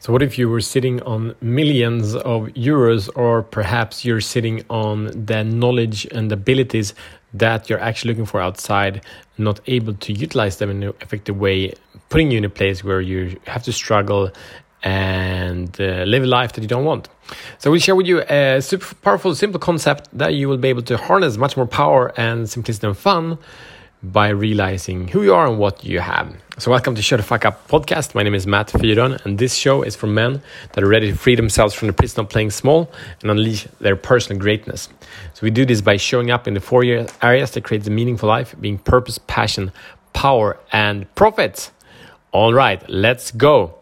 So, what if you were sitting on millions of euros, or perhaps you're sitting on the knowledge and abilities that you're actually looking for outside, not able to utilize them in an effective way, putting you in a place where you have to struggle and uh, live a life that you don't want. So we'll share with you a super powerful, simple concept that you will be able to harness much more power and simplicity and fun by realizing who you are and what you have. So welcome to Shut the Fuck Up podcast. My name is Matt Fyron, and this show is for men that are ready to free themselves from the prison of playing small and unleash their personal greatness. So we do this by showing up in the four areas that create a meaningful life, being purpose, passion, power, and profit. All right, let's go.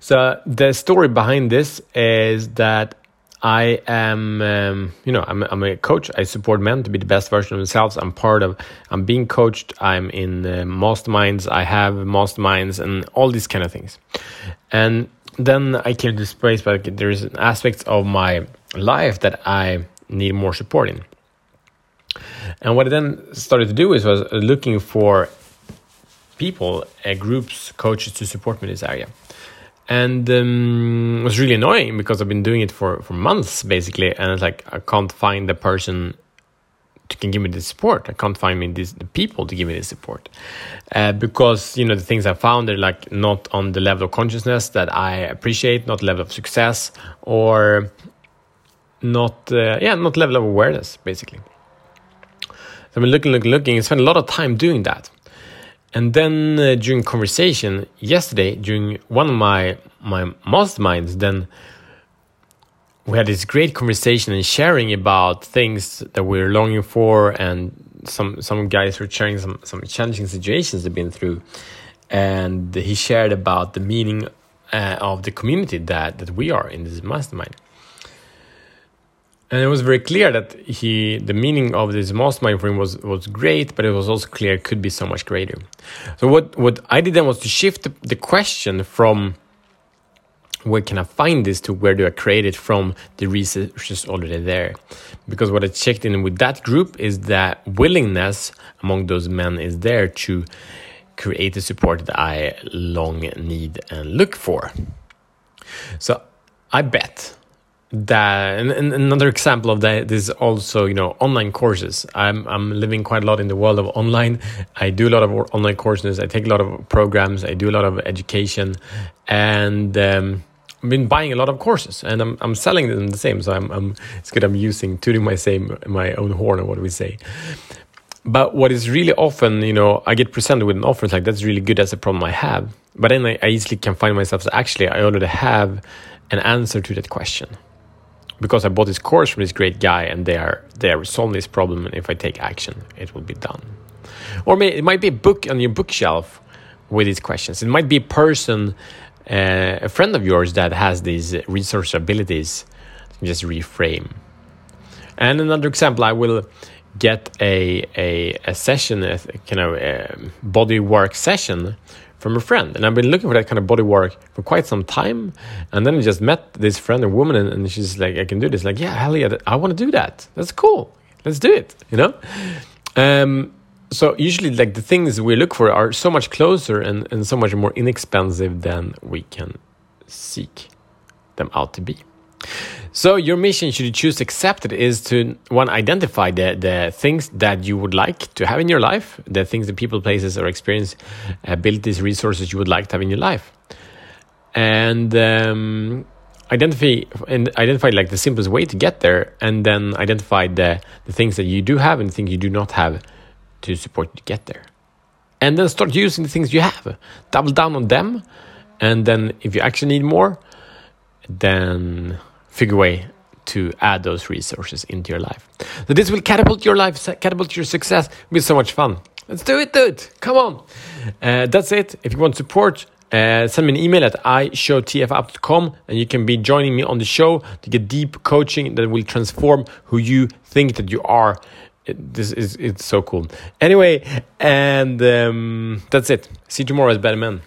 So the story behind this is that I am, um, you know, I'm, I'm, a coach. I support men to be the best version of themselves. I'm part of, I'm being coached. I'm in uh, masterminds. I have masterminds and all these kind of things. And then I came to this place but there's aspects of my life that I need more support in. And what I then started to do is was looking for people, uh, groups, coaches to support me in this area and um, it was really annoying because I've been doing it for for months basically, and it's like I can't find the person to can give me the support. I can't find me this, the people to give me the support uh, because you know the things I found are like not on the level of consciousness that I appreciate, not level of success, or not uh, yeah, not level of awareness basically. So I've been looking, looking, looking, I spent a lot of time doing that. And then uh, during conversation yesterday, during one of my my masterminds, then we had this great conversation and sharing about things that we're longing for, and some some guys were sharing some some challenging situations they've been through, and he shared about the meaning uh, of the community that that we are in this mastermind and it was very clear that he the meaning of this mastermind for him was was great but it was also clear it could be so much greater. So what what i did then was to shift the, the question from where can i find this to where do i create it from? The resources already there. Because what i checked in with that group is that willingness among those men is there to create the support that i long need and look for. So i bet that and, and, another example of that is also you know online courses. I'm i'm living quite a lot in the world of online. I do a lot of online courses. I take a lot of programs. I do a lot of education. And um, I've been buying a lot of courses and I'm, I'm selling them the same. So I'm, I'm it's good I'm using tooting my same my own horn or what we say. But what is really often you know I get presented with an offer. It's like that's really good. That's a problem I have. But then I, I easily can find myself so actually I already have an answer to that question because I bought this course from this great guy and they are they are solving this problem and if I take action it will be done. Or may, it might be a book on your bookshelf with these questions. It might be a person, uh, a friend of yours that has these resource abilities. Just reframe. And another example, I will get a a, a session, a kind of a body work session from a friend. And I've been looking for that kind of body work for quite some time. And then I just met this friend, a woman, and, and she's like, I can do this. Like, yeah, hell yeah, I want to do that. That's cool. Let's do it, you know? Um, so usually like the things we look for are so much closer and, and so much more inexpensive than we can seek them out to be. So your mission, should you choose to accept it, is to one identify the the things that you would like to have in your life, the things, the people, places, or experience, abilities, resources you would like to have in your life, and um, identify and identify like the simplest way to get there, and then identify the the things that you do have and things you do not have to support you to get there, and then start using the things you have, double down on them, and then if you actually need more, then figure a way to add those resources into your life. So this will catapult your life, catapult your success. It'll be so much fun. Let's do it, dude. Come on. Uh, that's it. If you want support, uh, send me an email at ishowtfapp.com and you can be joining me on the show to get deep coaching that will transform who you think that you are. It, this is it's so cool. Anyway, and um, that's it. See you tomorrow as better men.